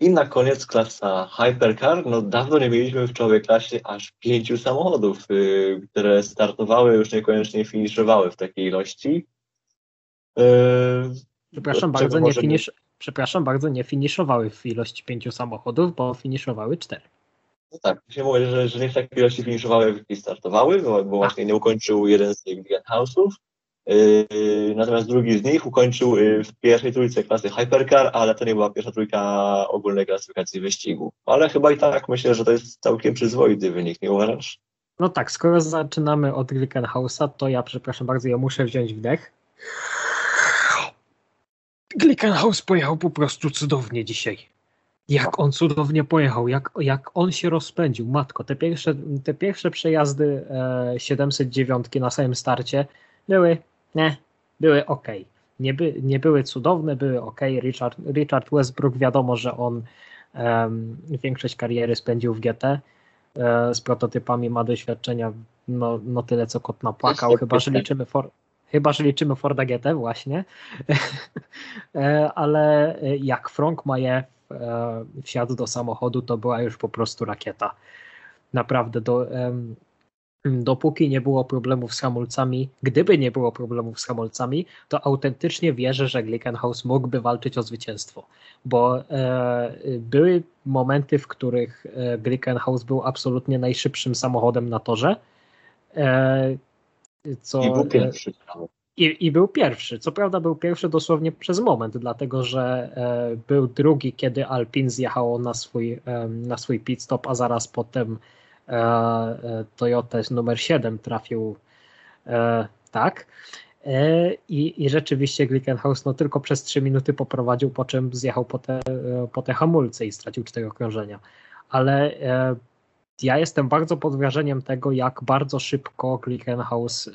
I na koniec klasa Hypercar. No dawno nie mieliśmy w czołowej klasie aż pięciu samochodów, y, które startowały, już niekoniecznie finiszowały w takiej ilości. Y, Przepraszam bardzo, nie finisz... Przepraszam bardzo, nie finiszowały w ilości pięciu samochodów, bo finiszowały cztery. No tak, się mówi, że, że nie w takiej ilości finiszowały i startowały, bo, bo właśnie nie ukończył jeden z tych House'ów. Yy, natomiast drugi z nich ukończył yy, w pierwszej trójce klasy Hypercar, ale to nie była pierwsza trójka ogólnej klasyfikacji wyścigu. Ale chyba i tak myślę, że to jest całkiem przyzwoity wynik, nie uważasz? No tak, skoro zaczynamy od Glickenhausa, to ja przepraszam bardzo, ja muszę wziąć wdech. Glickenhaus pojechał po prostu cudownie dzisiaj. Jak on cudownie pojechał, jak, jak on się rozpędził. Matko, te pierwsze, te pierwsze przejazdy e, 709 na samym starcie były nie, były ok. Nie, by, nie były cudowne, były ok. Richard, Richard Westbrook, wiadomo, że on um, większość kariery spędził w GT. E, z prototypami ma doświadczenia no, no tyle, co kot napłakał, chyba że liczymy for, chyba, że liczymy Forda GT właśnie. e, ale jak Frank Maje e, wsiadł do samochodu, to była już po prostu rakieta. Naprawdę do, dopóki nie było problemów z hamulcami, gdyby nie było problemów z hamulcami, to autentycznie wierzę, że Glickenhaus mógłby walczyć o zwycięstwo, bo e, były momenty, w których e, Glickenhaus był absolutnie najszybszym samochodem na torze. E, co, I był pierwszy. I, I, był pierwszy. Co prawda był pierwszy dosłownie przez moment, dlatego że e, był drugi, kiedy Alpin zjechało na swój, e, na swój pit stop, a zaraz potem E, e, Toyota numer 7 trafił e, tak. I, I rzeczywiście Glickenhaus no, tylko przez 3 minuty poprowadził, po czym zjechał po te, po te hamulce i stracił 4 okrążenia. Ale ja jestem bardzo pod wrażeniem tego, jak bardzo szybko Glickenhaus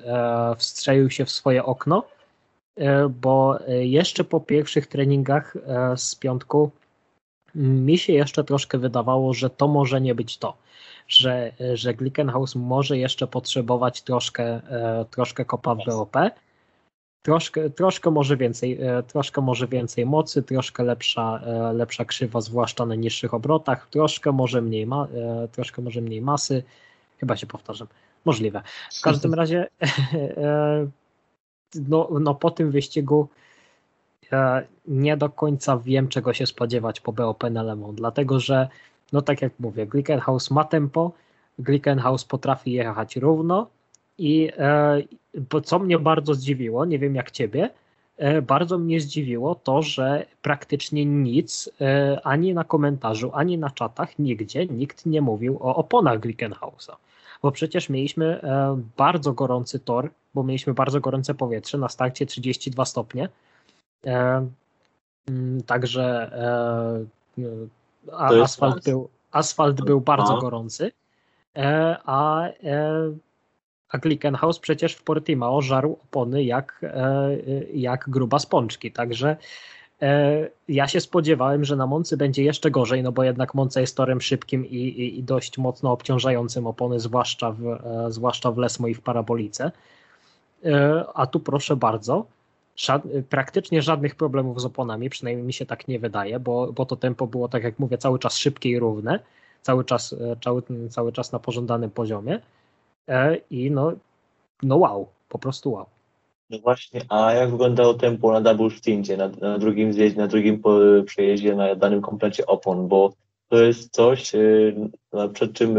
wstrzelił się w swoje okno, bo jeszcze po pierwszych treningach z piątku mi się jeszcze troszkę wydawało, że to może nie być to że, że Glickenhaus może jeszcze potrzebować troszkę, e, troszkę kopa w BOP, troszkę, troszkę, może więcej, e, troszkę może więcej mocy, troszkę lepsza, e, lepsza krzywa, zwłaszcza na niższych obrotach, troszkę może mniej, ma, troszkę może mniej masy, chyba się powtarzam, możliwe. W każdym razie no, no po tym wyścigu nie do końca wiem, czego się spodziewać po BOP na Lemon, dlatego że no tak jak mówię, Glickenhaus ma tempo, Glickenhaus potrafi jechać równo i e, co mnie bardzo zdziwiło, nie wiem jak ciebie, e, bardzo mnie zdziwiło to, że praktycznie nic e, ani na komentarzu, ani na czatach, nigdzie nikt nie mówił o oponach Glickenhausa. Bo przecież mieliśmy bardzo gorący tor, bo mieliśmy bardzo gorące powietrze na starcie 32 stopnie. Także a asfalt, był, asfalt był bardzo no. gorący, e, a, e, a Glickenhaus przecież w Portimao żarł opony jak, e, jak gruba spączki, także ja się spodziewałem, że na Moncy będzie jeszcze gorzej, no bo jednak Monca jest torem szybkim i, i, i dość mocno obciążającym opony, zwłaszcza w, zwłaszcza w Lesmo i w parabolice. A tu proszę bardzo, praktycznie żadnych problemów z oponami, przynajmniej mi się tak nie wydaje, bo, bo to tempo było, tak jak mówię, cały czas szybkie i równe, cały czas, e, cały, cały czas na pożądanym poziomie e, i no, no wow, po prostu wow. No właśnie, a jak wyglądało tempo na double stincie, na, na drugim zjeździe, na drugim przejeździe, na danym komplecie opon, bo to jest coś, e, przed czym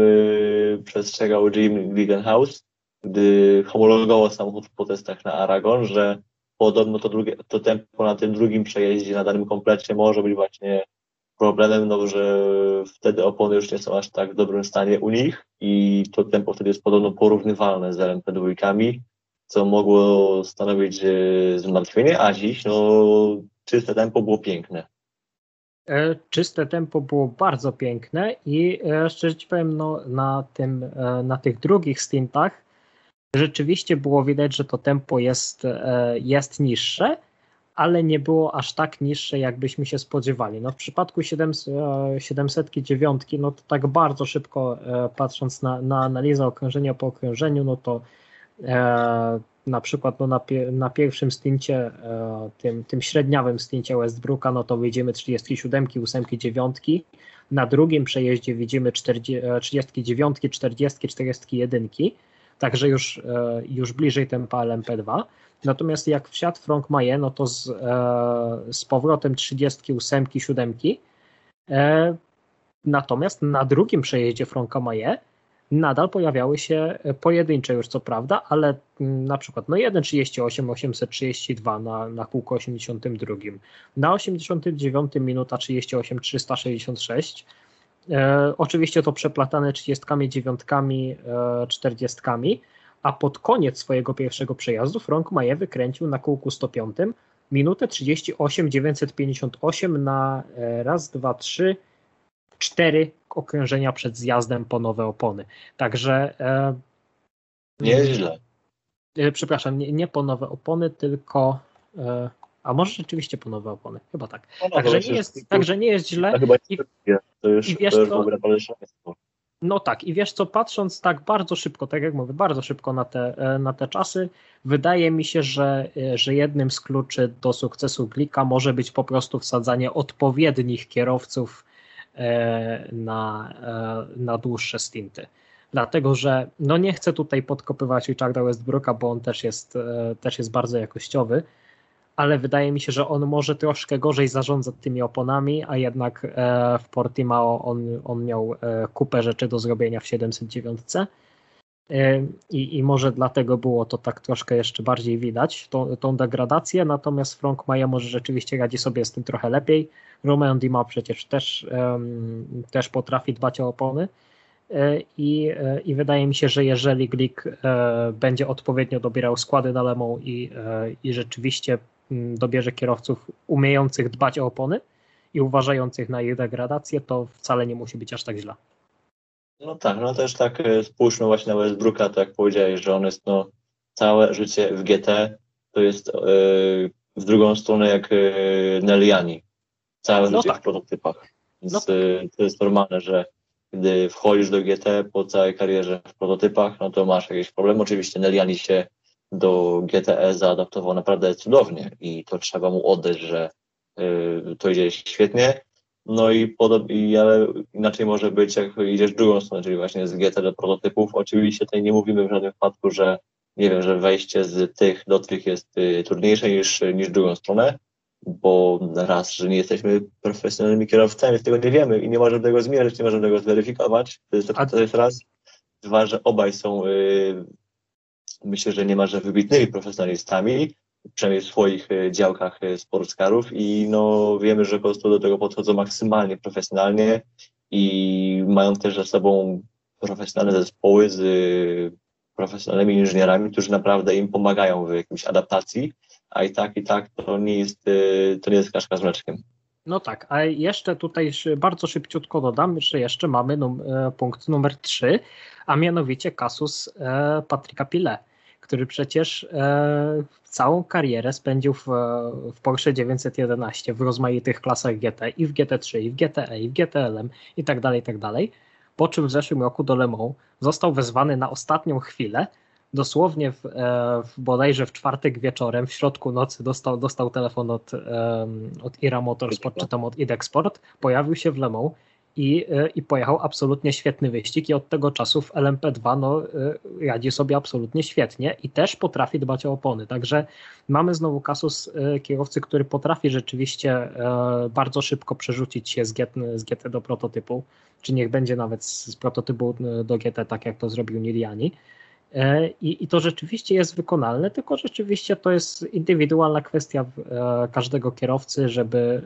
przestrzegał Jim Glickenhaus, gdy homologował samochód po testach na Aragon, że podobno to, drugie, to tempo na tym drugim przejeździe, na danym komplecie może być właśnie problemem, no, że wtedy opony już nie są aż tak w dobrym stanie u nich i to tempo wtedy jest podobno porównywalne z LMP2, co mogło stanowić zmartwienie, a dziś no, czyste tempo było piękne. E, czyste tempo było bardzo piękne i e, szczerze ci powiem, no, na, tym, e, na tych drugich stintach rzeczywiście było widać, że to tempo jest, e, jest niższe, ale nie było aż tak niższe, jakbyśmy się spodziewali. No w przypadku 709, e, no to tak bardzo szybko e, patrząc na, na analizę okrążenia po okrążeniu, no to na przykład no, na, na pierwszym stincie, tym, tym średniawym stincie Westbrooka, no to widzimy 37, 8, 9, na drugim przejeździe widzimy 39, 40, 41, także już, już bliżej tempa LMP2. Natomiast jak wsiadł Frank Maje, no to z, z powrotem 38, 7. Natomiast na drugim przejeździe Franka Maje nadal pojawiały się pojedyncze już co prawda, ale na przykład no 1.38, 832 na, na kółko 82, na 89 minuta 38, 366, e, oczywiście to przeplatane 39, e, 40, a pod koniec swojego pierwszego przejazdu Frank Maje wykręcił na kółku 105 minutę 38, 958 na e, raz, dwa, trzy, cztery okrężenia przed zjazdem po nowe opony. Także. E, Nieźle. E, przepraszam, nie, nie po nowe opony, tylko. E, a może rzeczywiście po nowe opony? Chyba tak. No, także, nie jest, także nie jest źle. chyba I, to już, i wiesz to już w ogóle no tak, i wiesz co, patrząc tak bardzo szybko, tak jak mówię, bardzo szybko na te, e, na te czasy, wydaje mi się, że, e, że jednym z kluczy do sukcesu Glika może być po prostu wsadzanie odpowiednich kierowców E, na, na dłuższe stinty. Dlatego, że no nie chcę tutaj podkopywać Richarda Westbrooka, bo on też jest, też jest bardzo jakościowy, ale wydaje mi się, że on może troszkę gorzej zarządzać tymi oponami, a jednak w Portimao on, on miał kupę rzeczy do zrobienia w 709. I, I może dlatego było to tak troszkę jeszcze bardziej widać, tą, tą degradację, natomiast Frank Maja może rzeczywiście radzi sobie z tym trochę lepiej. Romain Dima przecież też, też potrafi dbać o opony. E, I, e, I wydaje mi się, że jeżeli Glik e, będzie odpowiednio dobierał składy na Lemą i, i rzeczywiście dobierze kierowców umiejących dbać o opony i uważających na ich degradację, to wcale nie musi być aż tak źle. No tak, no też tak spójrzmy właśnie na Westbrooka, tak jak powiedziałeś, że on jest no, całe życie w GT, to jest yy, w drugą stronę jak yy, Neliani całe no życie tak. w prototypach. Więc no tak. Y, to jest normalne, że gdy wchodzisz do GT po całej karierze w prototypach, no to masz jakieś problemy. Oczywiście Neliani się do GTE zaadaptował naprawdę cudownie i to trzeba mu oddać, że y, to idzie świetnie. No i, podob, i ale inaczej może być, jak idziesz drugą stronę, czyli właśnie z GT do prototypów. Oczywiście tutaj nie mówimy w żadnym wypadku, że nie wiem, że wejście z tych do tych jest y, trudniejsze niż, niż drugą stronę, bo raz, że nie jesteśmy profesjonalnymi kierowcami, tego nie wiemy i nie możemy tego zmierzyć, nie możemy tego zweryfikować. To jest, to jest raz. Dwa, że obaj są, yy, myślę, że niemalże wybitnymi profesjonalistami, przynajmniej w swoich yy, działkach yy, sportskarów i no wiemy, że po prostu do tego podchodzą maksymalnie profesjonalnie i mają też ze sobą profesjonalne zespoły z yy, profesjonalnymi inżynierami, którzy naprawdę im pomagają w jakiejś adaptacji a i tak, i tak to nie jest, to nie jest kaszka z mleczkiem. No tak, a jeszcze tutaj bardzo szybciutko dodam, że jeszcze mamy num e, punkt numer 3, a mianowicie kasus e, Patryka Pile, który przecież e, całą karierę spędził w, w Porsche 911 w rozmaitych klasach GT i w GT3, i w GTE, i w GTLM i tak dalej, i tak dalej. Po czym w zeszłym roku do Le Mans został wezwany na ostatnią chwilę dosłownie w, e, w, bodajże w czwartek wieczorem, w środku nocy dostał, dostał telefon od, od Ira Motorsport czy tam od Idexport, pojawił się w Le Mans i, e, i pojechał absolutnie świetny wyścig i od tego czasu w LMP2 no, e, sobie absolutnie świetnie i też potrafi dbać o opony. Także mamy znowu kasus kierowcy, który potrafi rzeczywiście bardzo szybko przerzucić się z GT, z GT do prototypu, czy niech będzie nawet z prototypu do GT, tak jak to zrobił Niliani. E, I, I to rzeczywiście jest wykonalne, tylko rzeczywiście to jest indywidualna kwestia e, każdego kierowcy, żeby,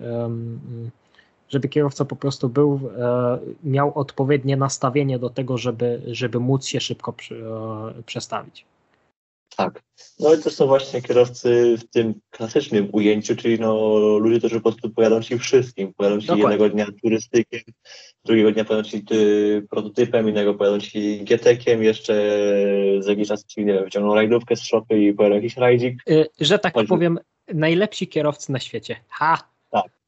żeby kierowca po prostu był, e, miał odpowiednie nastawienie do tego, żeby, żeby móc się szybko przestawić. Tak. No i to są właśnie kierowcy w tym klasycznym ujęciu, czyli no ludzie, którzy po prostu pojadą ci wszystkim. Pojadą ci Dokładnie. jednego dnia turystykiem, drugiego dnia pojadą ci ty, prototypem, innego pojadą ci GT-kiem, jeszcze za jakiś czas ci, nie wiem, wyciągną rajdówkę z szopy i pojadą jakiś rajdzik. Yy, że tak Chodźmy. powiem, najlepsi kierowcy na świecie. Ha! Tak.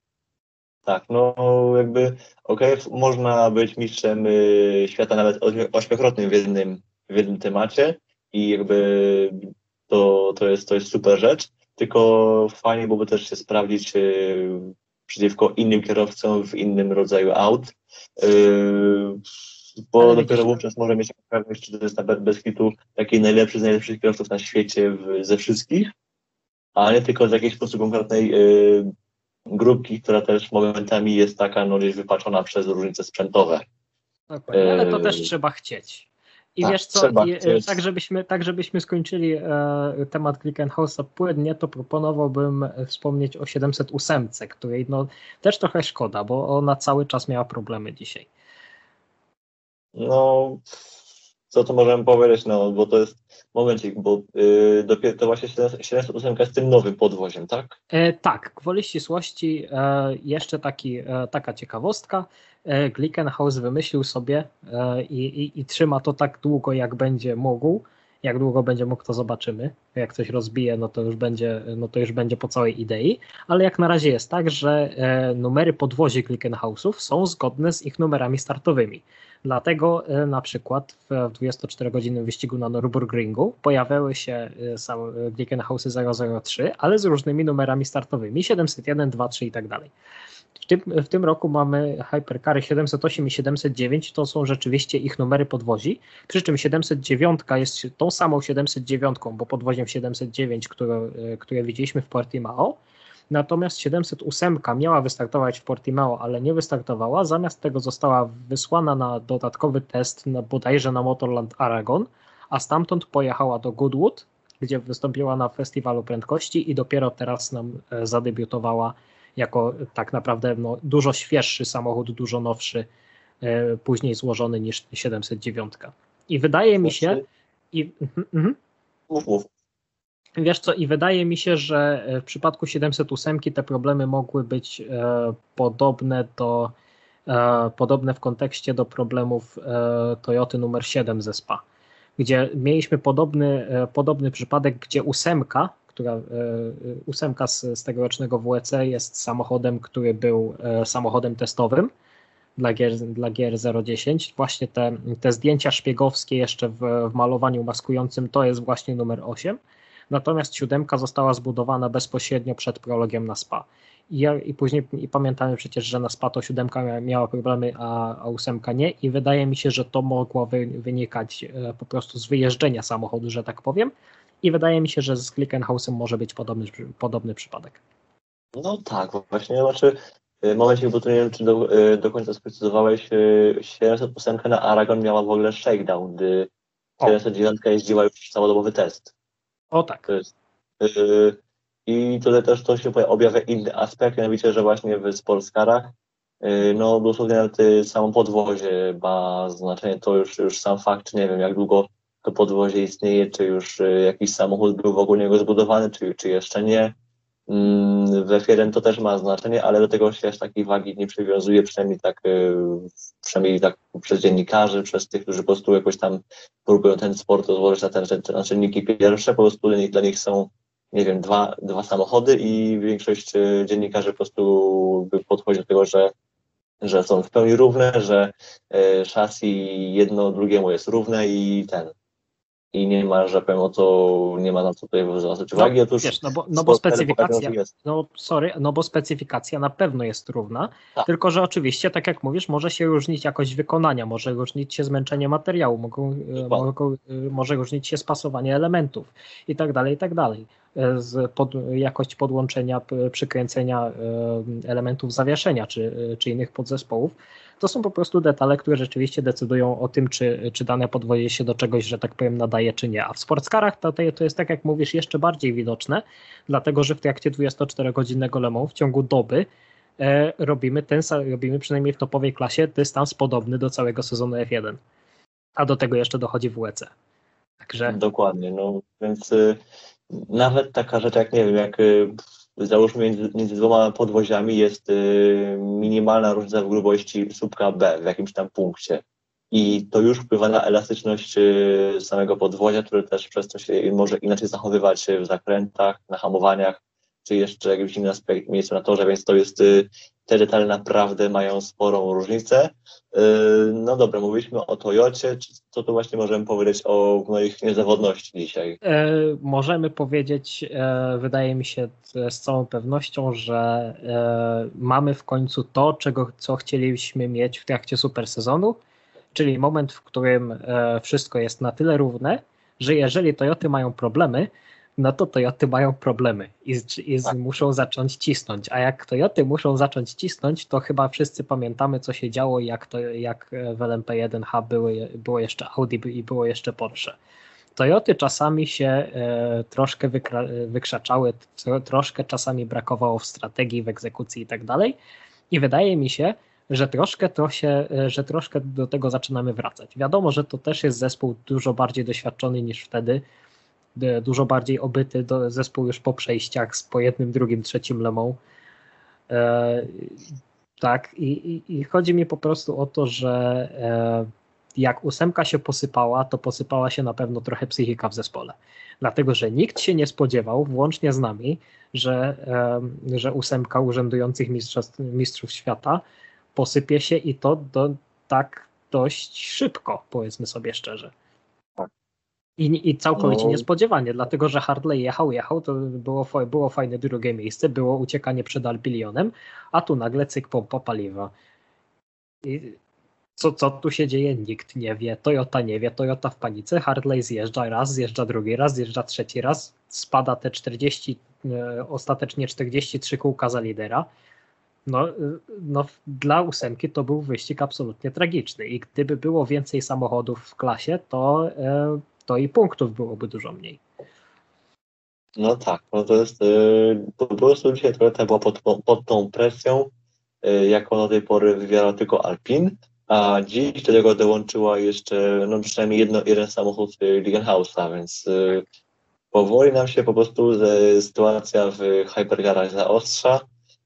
Tak, no jakby okej, okay, można być mistrzem y, świata nawet ośmiokrotnym w jednym, w jednym temacie, i jakby to, to, jest, to jest super rzecz, tylko fajnie byłoby też się sprawdzić przeciwko innym kierowcom w innym rodzaju aut, bo Ale dopiero wówczas może mieć pewność, czy to jest na bez taki najlepszy z najlepszych kierowców na świecie w, ze wszystkich, a nie tylko z jakiejś po prostu konkretnej grupki, która też momentami jest taka no, gdzieś wypaczona przez różnice sprzętowe. Dokładnie, ale to też trzeba chcieć. I tak, wiesz co, i, e, tak, żebyśmy, tak żebyśmy skończyli e, temat House'a płynnie, to proponowałbym wspomnieć o 708, której no, też trochę szkoda, bo ona cały czas miała problemy dzisiaj. No, co to możemy powiedzieć, no, bo to jest momencik, bo yy, dopiero to właśnie 708 jest tym nowym podwoziem, tak? E, tak, gwoli ścisłości e, jeszcze taki, e, taka ciekawostka. E, Glickenhaus wymyślił sobie e, i, i, i, trzyma to tak długo, jak będzie mógł. Jak długo będzie mógł, to zobaczymy. Jak coś rozbije, no to już będzie, no to już będzie po całej idei. Ale jak na razie jest tak, że e, numery podwozi Glickenhausów są zgodne z ich numerami startowymi. Dlatego na przykład w 24-godzinnym wyścigu na Nürburgringu pojawiały się Glickenhausy 003, ale z różnymi numerami startowymi 701, 2, 3 i tak dalej. W tym, w tym roku mamy Hypercary 708 i 709, to są rzeczywiście ich numery podwozi, przy czym 709 jest tą samą 709, bo podwoziem 709, które, które widzieliśmy w Portimao, Natomiast 708 miała wystartować w Portimao, ale nie wystartowała. Zamiast tego została wysłana na dodatkowy test na, bodajże na Motorland Aragon, a stamtąd pojechała do Goodwood, gdzie wystąpiła na festiwalu prędkości i dopiero teraz nam e, zadebiutowała jako tak naprawdę no, dużo świeższy samochód, dużo nowszy, e, później złożony niż 709. I wydaje mi się. I, mhm, mhm. Wiesz co, i wydaje mi się, że w przypadku 708 te problemy mogły być e, podobne do e, podobne w kontekście do problemów Toyoty numer 7 ze SPA, gdzie mieliśmy podobny, podobny przypadek, gdzie ósemka która e, ósemka z, z tegorocznego WEC jest samochodem, który był e, samochodem testowym dla gier, dla gier 010. Właśnie te, te zdjęcia szpiegowskie jeszcze w, w malowaniu maskującym to jest właśnie numer 8. Natomiast siódemka została zbudowana bezpośrednio przed prologiem na SPA. I, ja, i później i pamiętamy przecież, że na SPA to siódemka miała problemy, a, a ósemka nie. I wydaje mi się, że to mogło wy, wynikać e, po prostu z wyjeżdżenia samochodu, że tak powiem i wydaje mi się, że z Glickenhausem może być podobny, podobny przypadek. No tak, właśnie, znaczy w momencie, bo tu nie wiem, czy do, y, do końca sprecyzowałeś, 708 y, na Aragon miała w ogóle shakedown, gdy 709 jeździła już całodobowy test. O tak. Yy, I tutaj też to się objawia inny aspekt, mianowicie, że właśnie w Sportscarach yy, no dosłownie nawet samo podwozie ma znaczenie, to już, już sam fakt, nie wiem jak długo to podwozie istnieje, czy już y, jakiś samochód był wokół niego zbudowany, czy, czy jeszcze nie. Mm, w F1 to też ma znaczenie, ale do tego się aż takiej wagi nie przywiązuje, przynajmniej tak, y, przynajmniej tak przez dziennikarzy, przez tych, którzy po prostu jakoś tam próbują ten sport rozłożyć na, ten, na czynniki pierwsze, po prostu dla nich, dla nich są, nie wiem, dwa, dwa samochody i większość y, dziennikarzy po prostu podchodzi do tego, że że są w pełni równe, że szasi jedno drugiemu jest równe i ten i nie ma, że co, nie ma na co tutaj zwracać no, uwagi. Otóż wiesz, no bo, no bo specyfikacja, no sorry, no bo specyfikacja na pewno jest równa, tak. tylko że oczywiście, tak jak mówisz, może się różnić jakość wykonania, może różnić się zmęczenie materiału, mogą, mogą, może różnić się spasowanie elementów i tak dalej, i tak dalej. E, z pod, jakość podłączenia, przykręcenia e, elementów zawieszenia czy, czy innych podzespołów to są po prostu detale, które rzeczywiście decydują o tym, czy, czy dane podwozie się do czegoś, że tak powiem, nadaje, czy nie. A w sportskarach to, to jest, tak jak mówisz, jeszcze bardziej widoczne, dlatego że w trakcie 24-godzinnego Le Mans w ciągu doby e, robimy, ten, robimy przynajmniej w topowej klasie dystans podobny do całego sezonu F1. A do tego jeszcze dochodzi WEC. Także... Dokładnie, no więc y, nawet taka rzecz jak, nie wiem, jak y, załóżmy między, między dwoma podwoziami jest y, minimalna różnica w grubości słupka B w jakimś tam punkcie. I to już wpływa na elastyczność y, samego podwozia, które też przez to się może inaczej zachowywać w zakrętach, na hamowaniach. Czy jeszcze jakiś inny aspekt miejsca na torze, więc to jest, y, te detale naprawdę mają sporą różnicę. Y, no dobra, mówiliśmy o Toyocie, co tu właśnie możemy powiedzieć o moich niezawodności dzisiaj? E, możemy powiedzieć, e, wydaje mi się z całą pewnością, że e, mamy w końcu to, czego, co chcieliśmy mieć w trakcie super sezonu, czyli moment, w którym wszystko jest na tyle równe, że jeżeli Toyoty mają problemy, no to Toyoty mają problemy i, i tak. muszą zacząć cisnąć. A jak Toyoty muszą zacząć cisnąć, to chyba wszyscy pamiętamy, co się działo, jak, to, jak w LMP1H były, było jeszcze Audi i było jeszcze Porsche. Toyoty czasami się e, troszkę wykra, wykrzaczały, tro, troszkę czasami brakowało w strategii, w egzekucji i tak dalej. I wydaje mi się, że troszkę, to się, e, że troszkę do tego zaczynamy wracać. Wiadomo, że to też jest zespół dużo bardziej doświadczony niż wtedy, dużo bardziej obyty do, zespół już po przejściach z po jednym, drugim, trzecim lemą. E, tak, i, i, i, chodzi mi po prostu o to, że e, jak ósemka się posypała, to posypała się na pewno trochę psychika w zespole. Dlatego, że nikt się nie spodziewał, włącznie z nami, że, e, że ósemka urzędujących mistrzów świata posypie się i to do, tak dość szybko, powiedzmy sobie szczerze. I, I całkowicie no. niespodziewanie, dlatego że Hartley jechał, jechał, to było, było fajne drugie miejsce, było uciekanie przed Alpilionem, a tu nagle cyk pompa paliwa. I co, co tu się dzieje? Nikt nie wie. Toyota nie wie, Toyota w panice, Hartley zjeżdża raz, zjeżdża drugi raz, zjeżdża trzeci raz, spada te 40, e, ostatecznie 43 kółka za lidera. No, e, no, dla ósemki to był wyścig absolutnie tragiczny i gdyby było więcej samochodów w klasie, to e, to i punktów byłoby dużo mniej. No tak, no to jest, yy, po prostu dzisiaj trochę była pod, pod tą presją, yy, jaką do tej pory wywierał tylko Alpin, a dziś do tego dołączyła jeszcze, no przynajmniej jedno, jeden samochód Ligenhausa, więc yy, powoli nam się po prostu ze, sytuacja w Hypergarage zaostrza.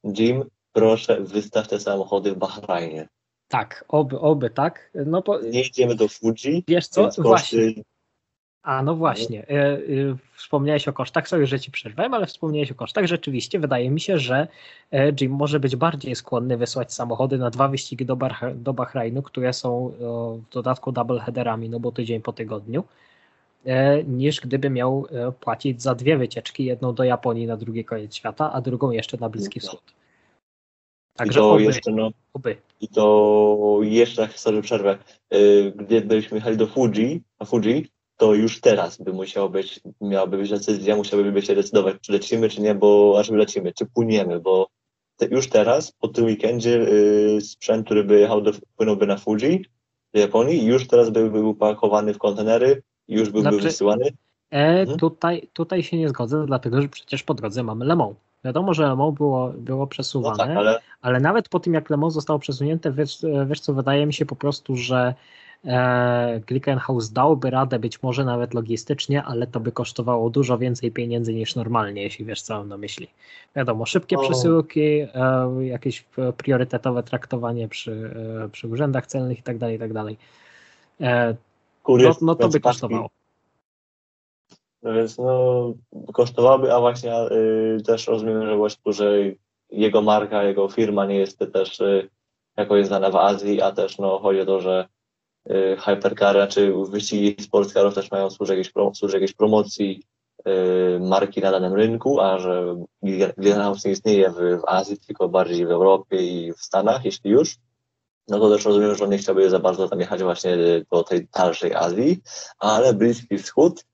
Jim, proszę, wystaw te samochody w Bahrajnie. Tak, oby, oby, tak. No bo... Nie idziemy do Fuji. Wiesz co, właśnie. A no właśnie, e, e, wspomniałeś o kosztach, sorry, że ci przerwałem, ale wspomniałeś o kosztach. Rzeczywiście wydaje mi się, że e, Jim może być bardziej skłonny wysłać samochody na dwa wyścigi do, Bar do Bahrajnu, które są w dodatku double headerami, no bo tydzień po tygodniu, niż gdyby miał płacić za dwie wycieczki, jedną do Japonii na drugi koniec świata, a drugą jeszcze na Bliski no. Wschód. Także I to oby, jeszcze, no, oby. I to jeszcze, sorry, przerwę, gdybyśmy jechali do Fuji, a Fuji, to już teraz by musiało być, miałaby być decyzja, musiałyby się decydować, czy lecimy, czy nie, bo aż lecimy, czy płyniemy, bo te, już teraz, po tym weekendzie, yy, sprzęt, który by jechał, do, płynąłby na Fuji, do Japonii, już teraz by był upakowany w kontenery, już byłby znaczy, wysyłany. E, hmm? tutaj, tutaj się nie zgodzę, dlatego że przecież po drodze mamy Le Mans. Wiadomo, że Le Mans było, było przesuwane, no tak, ale... ale... nawet po tym, jak Le Mans zostało przesunięte, wiesz, wiesz co, wydaje mi się po prostu, że Glickenhaus dałby radę być może nawet logistycznie, ale to by kosztowało dużo więcej pieniędzy niż normalnie, jeśli wiesz co mam na myśli. Wiadomo, szybkie o. przesyłki, e, jakieś priorytetowe traktowanie przy, e, przy urzędach celnych i tak dalej, i tak dalej. No, no to by kosztowało. No więc no, kosztowałoby, a właśnie y, też rozumiem, że właśnie, że jego marka, jego firma nie jest też y, jakoś znana w Azji, a też no, chodzi o to, że hypercara czy wyścigi sportscarów też mają służyć jakiejś, służyć jakiejś promocji y, marki na danym rynku, a że Glenhouse nie istnieje w, w Azji, tylko bardziej w Europie i w Stanach, jeśli już, no to też rozumiem, że on nie chciałby za bardzo tam jechać właśnie do tej dalszej Azji, ale Bliski Wschód,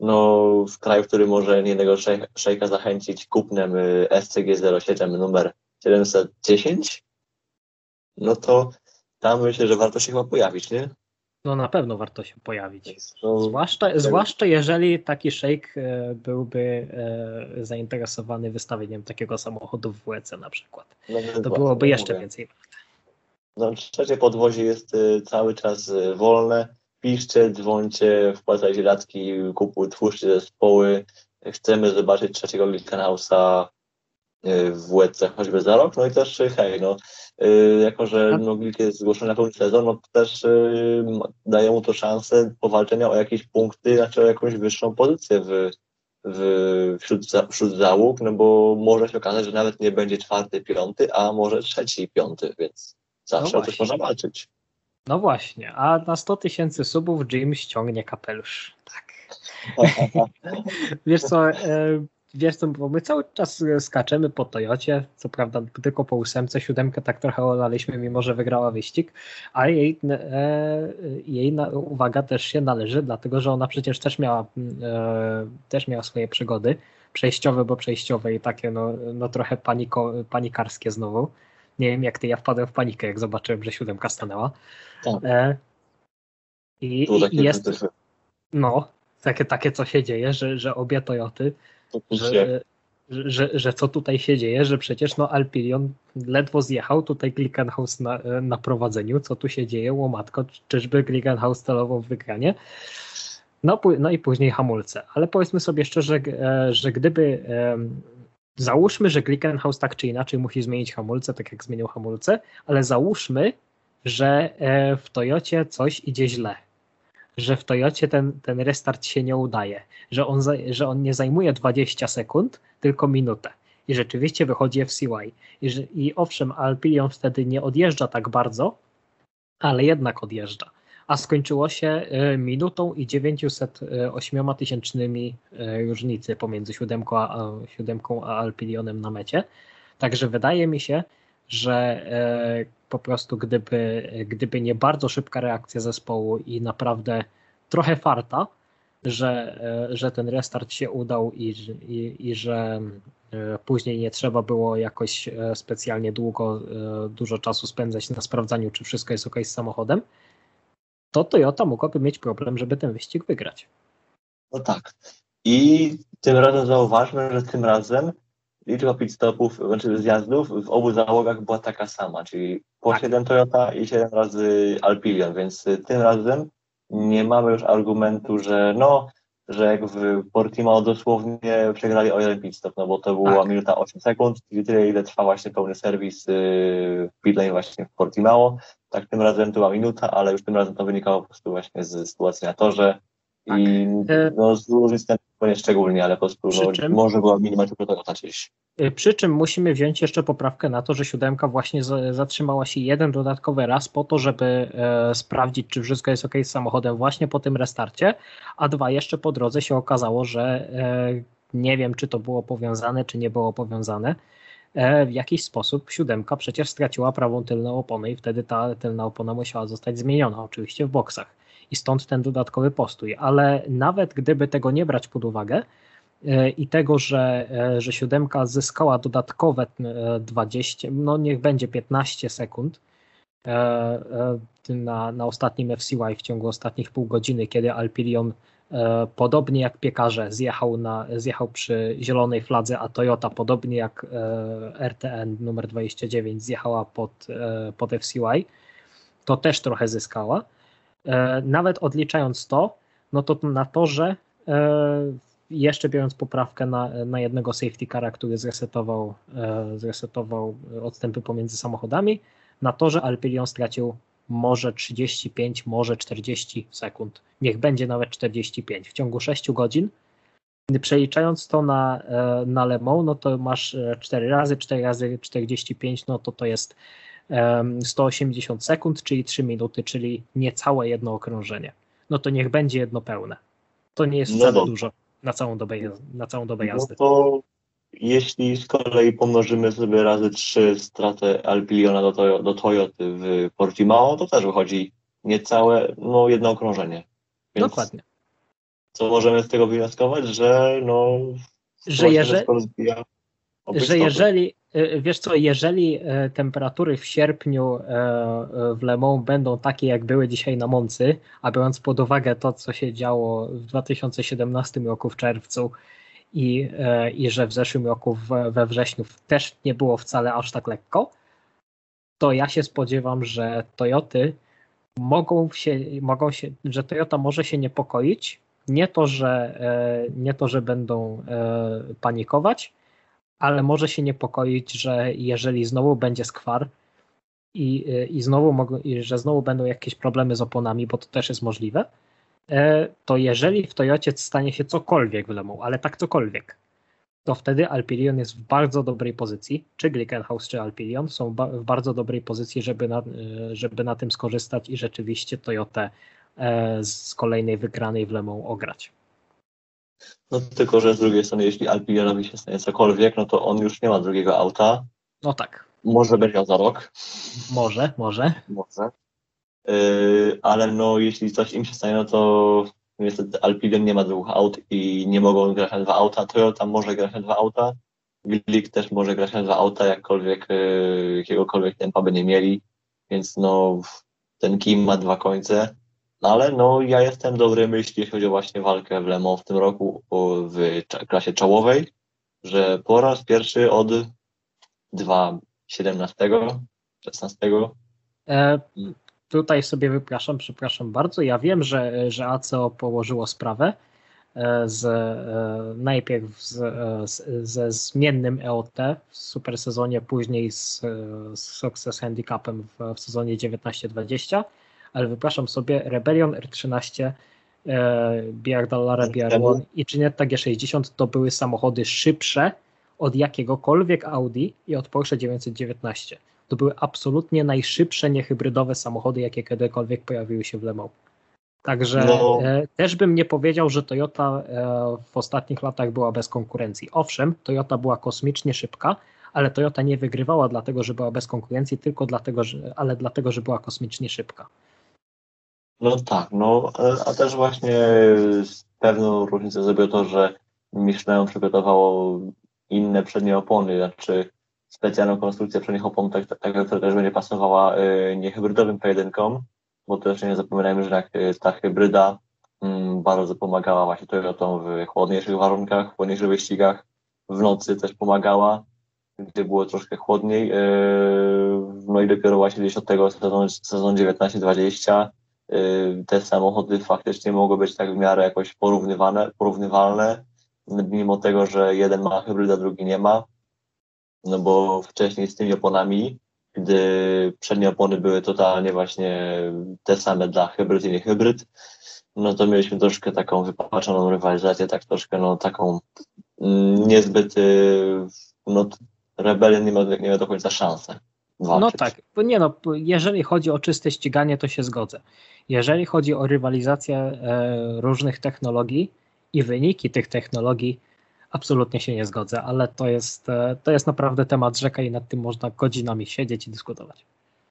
no w kraju, który może niejednego szejka zachęcić kupnem y, SCG-07 numer 710, no to tam myślę, że warto się chyba pojawić, nie? No na pewno warto się pojawić. No, zwłaszcza, tak. zwłaszcza jeżeli taki shake e, byłby e, zainteresowany wystawieniem takiego samochodu w WEC na przykład. No, to byłoby jeszcze mówię. więcej warte. No, trzecie podwozie jest e, cały czas wolne. Piszcie, dzwońcie, wpłacajcie datki, kupuj, twórzcie zespoły. Chcemy zobaczyć trzeciego Glickenhausa w WEC choćby za rok. No i też hej, no Y, jako że Noglik jest zgłoszony na pełny sezon, no to też y, daje mu to szansę powalczenia o jakieś punkty, znaczy o jakąś wyższą pozycję w, w, wśród, wśród załóg, no bo może się okazać, że nawet nie będzie czwarty, piąty, a może trzeci, piąty, więc zawsze no o coś można walczyć. No właśnie, a na 100 tysięcy subów Jim ściągnie kapelusz. Tak. Wiesz co, e, wiesz co, bo my cały czas skaczemy po Toyocie, co prawda tylko po ósemce, siódemkę tak trochę olaliśmy, mimo że wygrała wyścig, a jej, e, jej uwaga też się należy, dlatego że ona przecież też miała, e, też miała swoje przygody, przejściowe, bo przejściowe i takie no, no trochę paniko, panikarskie znowu. Nie wiem jak ty, ja wpadłem w panikę, jak zobaczyłem, że siódemka stanęła. Tak. E, I, i jest, no, takie, takie co się dzieje, że, że obie Toyoty że, że, że co tutaj się dzieje, że przecież no Alpilion ledwo zjechał, tutaj Glickenhaus na, na prowadzeniu, co tu się dzieje, łomatko, czyżby Glickenhaus celował w wygranie? No, no i później hamulce. Ale powiedzmy sobie szczerze, e, że gdyby załóżmy, że Glickenhaus tak czy inaczej musi zmienić hamulce, tak jak zmienił hamulce, ale załóżmy, że e, w Toyocie coś idzie źle że w Toyocie ten, ten restart się nie udaje, że on, że on nie zajmuje 20 sekund, tylko minutę. I rzeczywiście wychodzi FCY. I, że, i owszem, Alpilion wtedy nie odjeżdża tak bardzo, ale jednak odjeżdża. A skończyło się e, minutą i 908 tysięcznymi e, różnicy pomiędzy siódemką a, siódemką a Alpilionem na mecie. Także wydaje mi się, że e, po prostu gdyby, gdyby nie bardzo szybka reakcja zespołu i naprawdę trochę farta, że, e, że ten restart się udał i, i, i że e, później nie trzeba było jakoś specjalnie długo, dużo czasu spędzać na sprawdzaniu, czy wszystko jest ok z samochodem, to Toyota mogłaby mieć problem, żeby ten wyścig wygrać. No tak. I tym razem zauważmy, że tym razem liczba pit stopów, znaczy zjazdów w obu załogach była taka sama, czyli po tak. 7 Toyota i 7 razy Alpilion, więc tym razem nie mamy już argumentu, że no, że jak w Portimao dosłownie przegrali o jeden pit stop, no bo to była tak. minuta 8 sekund, czyli tyle, ile trwa właśnie pełny serwis w pit lane właśnie w Portimao. Tak tym razem to była minuta, ale już tym razem to wynikało po prostu właśnie z sytuacji na torze, tak. I e, no, z nie szczególnie, ale po prostu no, czym, może była minimalnie gdzieś. E, przy czym musimy wziąć jeszcze poprawkę na to, że siódemka właśnie zatrzymała się jeden dodatkowy raz po to, żeby e, sprawdzić, czy wszystko jest ok z samochodem właśnie po tym restarcie, a dwa jeszcze po drodze się okazało, że e, nie wiem, czy to było powiązane, czy nie było powiązane. E, w jakiś sposób siódemka przecież straciła prawą tylną oponę i wtedy ta tylna opona musiała zostać zmieniona, oczywiście w boksach i stąd ten dodatkowy postój. Ale nawet gdyby tego nie brać pod uwagę e, i tego, że, e, że siódemka zyskała dodatkowe 20, e, no niech będzie 15 sekund na, na ostatnim FCY w ciągu ostatnich pół godziny, kiedy Alpirion podobnie jak piekarze zjechał, na, zjechał przy zielonej fladze, a Toyota podobnie jak RTN numer 29 zjechała pod, pod FCY, to też trochę zyskała. E, nawet odliczając to, no to na torze e, jeszcze biorąc poprawkę na, na jednego safety cara, który zresetował, e, zresetował odstępy pomiędzy samochodami, na torze Alpilion stracił może 35, może 40 sekund. Niech będzie nawet 45. W ciągu 6 godzin, przeliczając to na, na Le Mans, no to masz 4 razy 4 razy 45, no to to jest 180 sekund, czyli 3 minuty, czyli niecałe jedno okrążenie. No to niech będzie jedno pełne. To nie jest no wcale dużo na całą dobę, na całą dobę no jazdy. No to jeśli z kolei pomnożymy sobie razy 3 stratę Alpiliona do, Toy do Toyoty w Portimao, to też wychodzi niecałe, no jedno okrążenie. Więc Dokładnie. Co możemy z tego wnioskować, że no że, jeżeli, że jeżeli, wiesz co, jeżeli e, temperatury w sierpniu e, w Le Mans będą takie, jak były dzisiaj na Moncy, a biorąc pod uwagę to, co się działo w 2017 roku w czerwcu i, i że w zeszłym roku we wrześniu też nie było wcale aż tak lekko, to ja się spodziewam, że Toyoty mogą się, mogą się, że Toyota może się niepokoić. Nie to, że, nie to, że będą panikować, ale może się niepokoić, że jeżeli znowu będzie skwar i, i znowu mogą, i że znowu będą jakieś problemy z oponami, bo to też jest możliwe, e, to jeżeli w Toyocie stanie się cokolwiek w Le Mans, ale tak cokolwiek, to wtedy Alpilion jest w bardzo dobrej pozycji, czy Glickenhaus, czy Alpilion są w bardzo dobrej pozycji, żeby na, e, żeby na tym skorzystać i rzeczywiście Toyotę e, z kolejnej wygranej w Le Mans ograć. No tylko, że z drugiej strony, jeśli Alpilionowi się stanie cokolwiek, no to on już nie ma drugiego auta. No tak. Może będzie miał za rok. Może, może. Może. Yy, ale no, jeśli coś im się stanie, no to niestety Alpilion nie ma dwóch aut i nie mogą grać na dwa auta. Toyota może grać na dwa auta. Glick też może grać na dwa auta, jakkolwiek, yy, jakiegokolwiek tempa by nie mieli. Więc no, ten Kim ma dwa końce. No ale no, ja jestem dobrej myśli, jeśli chodzi o właśnie walkę w Le Mans w tym roku w klasie czołowej, że po raz pierwszy od 2.17, 16. E, tutaj sobie wypraszam, przepraszam bardzo. Ja wiem, że, że ACO położyło sprawę e, z, e, najpierw z, e, z, ze zmiennym EOT w super sezonie, później z, z Success Handicapem w, w sezonie 19-20 ale wypraszam sobie Rebellion R13, e, BR Dallara BR1 i Ginetta G60 to były samochody szybsze od jakiegokolwiek Audi i od Porsche 919. To były absolutnie najszybsze niehybrydowe samochody, jakie kiedykolwiek pojawiły się w Le Mans. Także no. e, też bym nie powiedział, że Toyota e, w ostatnich latach była bez konkurencji. Owszem, Toyota była kosmicznie szybka, ale Toyota nie wygrywała dlatego, że była bez konkurencji, tylko dlatego, że, ale dlatego, że była kosmicznie szybka. No tak, no a też właśnie pewną różnicę zrobiło to, że Michelin przygotowało inne przednie opony, znaczy specjalną konstrukcję przednich opon, tak, tak, tak która też będzie pasowała y, niehybrydowym pojedynkom, bo też nie zapominajmy, że y, ta hybryda mm, bardzo pomagała właśnie Toyotom w chłodniejszych warunkach, w chłodniejszych wyścigach, w nocy też pomagała, gdy było troszkę chłodniej, no i dopiero właśnie gdzieś od tego sezonu, sezon 19-20 Y, te samochody faktycznie mogły być tak w miarę jakoś porównywane, porównywalne, mimo tego, że jeden ma hybryda, drugi nie ma. No bo wcześniej z tymi oponami, gdy przednie opony były totalnie właśnie te same dla hybryd i nie hybryd, no to mieliśmy troszkę taką wypaczoną rywalizację, tak troszkę no taką mm, niezbyt, y, no Rebellion nie miał, nie do końca szansę. Walczyć. No tak, nie no, jeżeli chodzi o czyste ściganie, to się zgodzę. Jeżeli chodzi o rywalizację e, różnych technologii i wyniki tych technologii, absolutnie się nie zgodzę, ale to jest, e, to jest naprawdę temat rzeka i nad tym można godzinami siedzieć i dyskutować.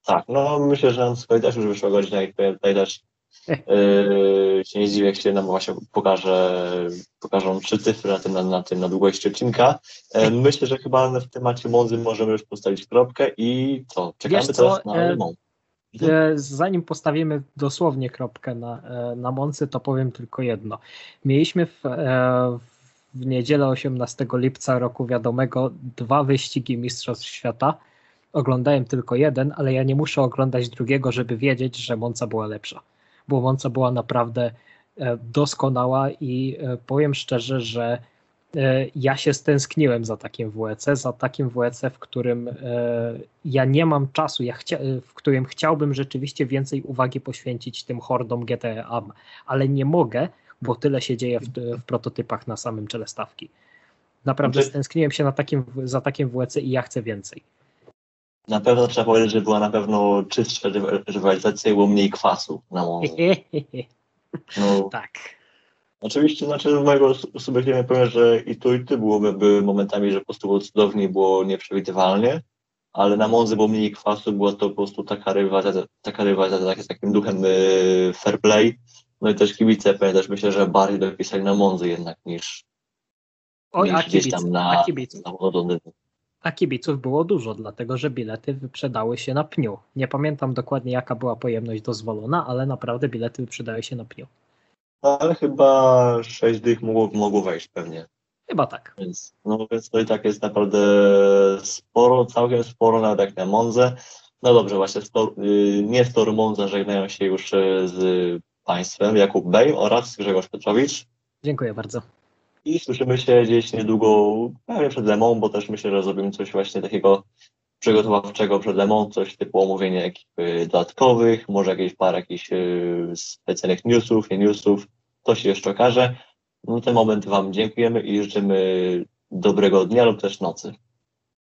Tak, no myślę, że na też już wyszła godzina i tutaj też yy, się nie zdziwię, jak się nam właśnie pokaże, pokażą trzy cyfry na tym, na, na tym, na długości odcinka. Yy, myślę, że chyba w temacie Monzy możemy już postawić kropkę i co, czekamy Wiesz teraz co, na Le zanim postawimy dosłownie kropkę na, e, na Moncy, to powiem tylko jedno. Mieliśmy w, e, w niedzielę 18 lipca roku wiadomego dwa wyścigi Mistrzostw Świata. Oglądałem tylko jeden, ale ja nie muszę oglądać drugiego, żeby wiedzieć, że Monca była lepsza. Bo Monca była naprawdę doskonała i powiem szczerze, że E, ja się stęskniłem za takim WEC, za takim WEC, w którym e, ja nie mam czasu, ja chcia, w którym chciałbym rzeczywiście więcej uwagi poświęcić tym hordom GTA, ale nie mogę, bo tyle się dzieje w, w prototypach na samym czele stawki. Naprawdę znaczy, stęskniłem się na takim, za takim WEC i ja chcę więcej. Na pewno trzeba powiedzieć, że była na pewno czystsza rywalizacja i było mniej kwasu na morzu. No, tak. Oczywiście, znaczy z mojego subiektywnie powiem, że i tu i ty byłoby były momentami, że po prostu było cudownie było nieprzewidywalnie, ale na Monzy było mniej kwasu, była to po prostu taka rywalizacja, taka rywalizacja tak, z takim duchem y, fair play. No i też kibice też myślę, że bardziej dopisali na Monzy jednak niż, Oj, niż a gdzieś tam na, na A kibiców było dużo, dlatego że bilety wyprzedały się na pniu. Nie pamiętam dokładnie jaka była pojemność dozwolona, ale naprawdę bilety wyprzedały się na pniu ale chyba 6 dych mogło, mogło wejść pewnie. Chyba tak. Więc, no więc to i tak jest naprawdę sporo, całkiem sporo, nawet jak na Monze. No dobrze, właśnie y, nie z Toru Monza żegnają się już y, z Państwem Jakub Bej oraz Grzegorz Petrowicz. Dziękuję bardzo. I słyszymy się gdzieś niedługo, pewnie przed Lemą, bo też myślę, że zrobimy coś właśnie takiego przygotowawczego przed Lemą, coś typu omówienie ekipy dodatkowych, może jakieś parę jakichś specjalnych newsów, nie newsów, to się jeszcze okaże. No ten moment Wam dziękujemy i życzymy dobrego dnia lub też nocy.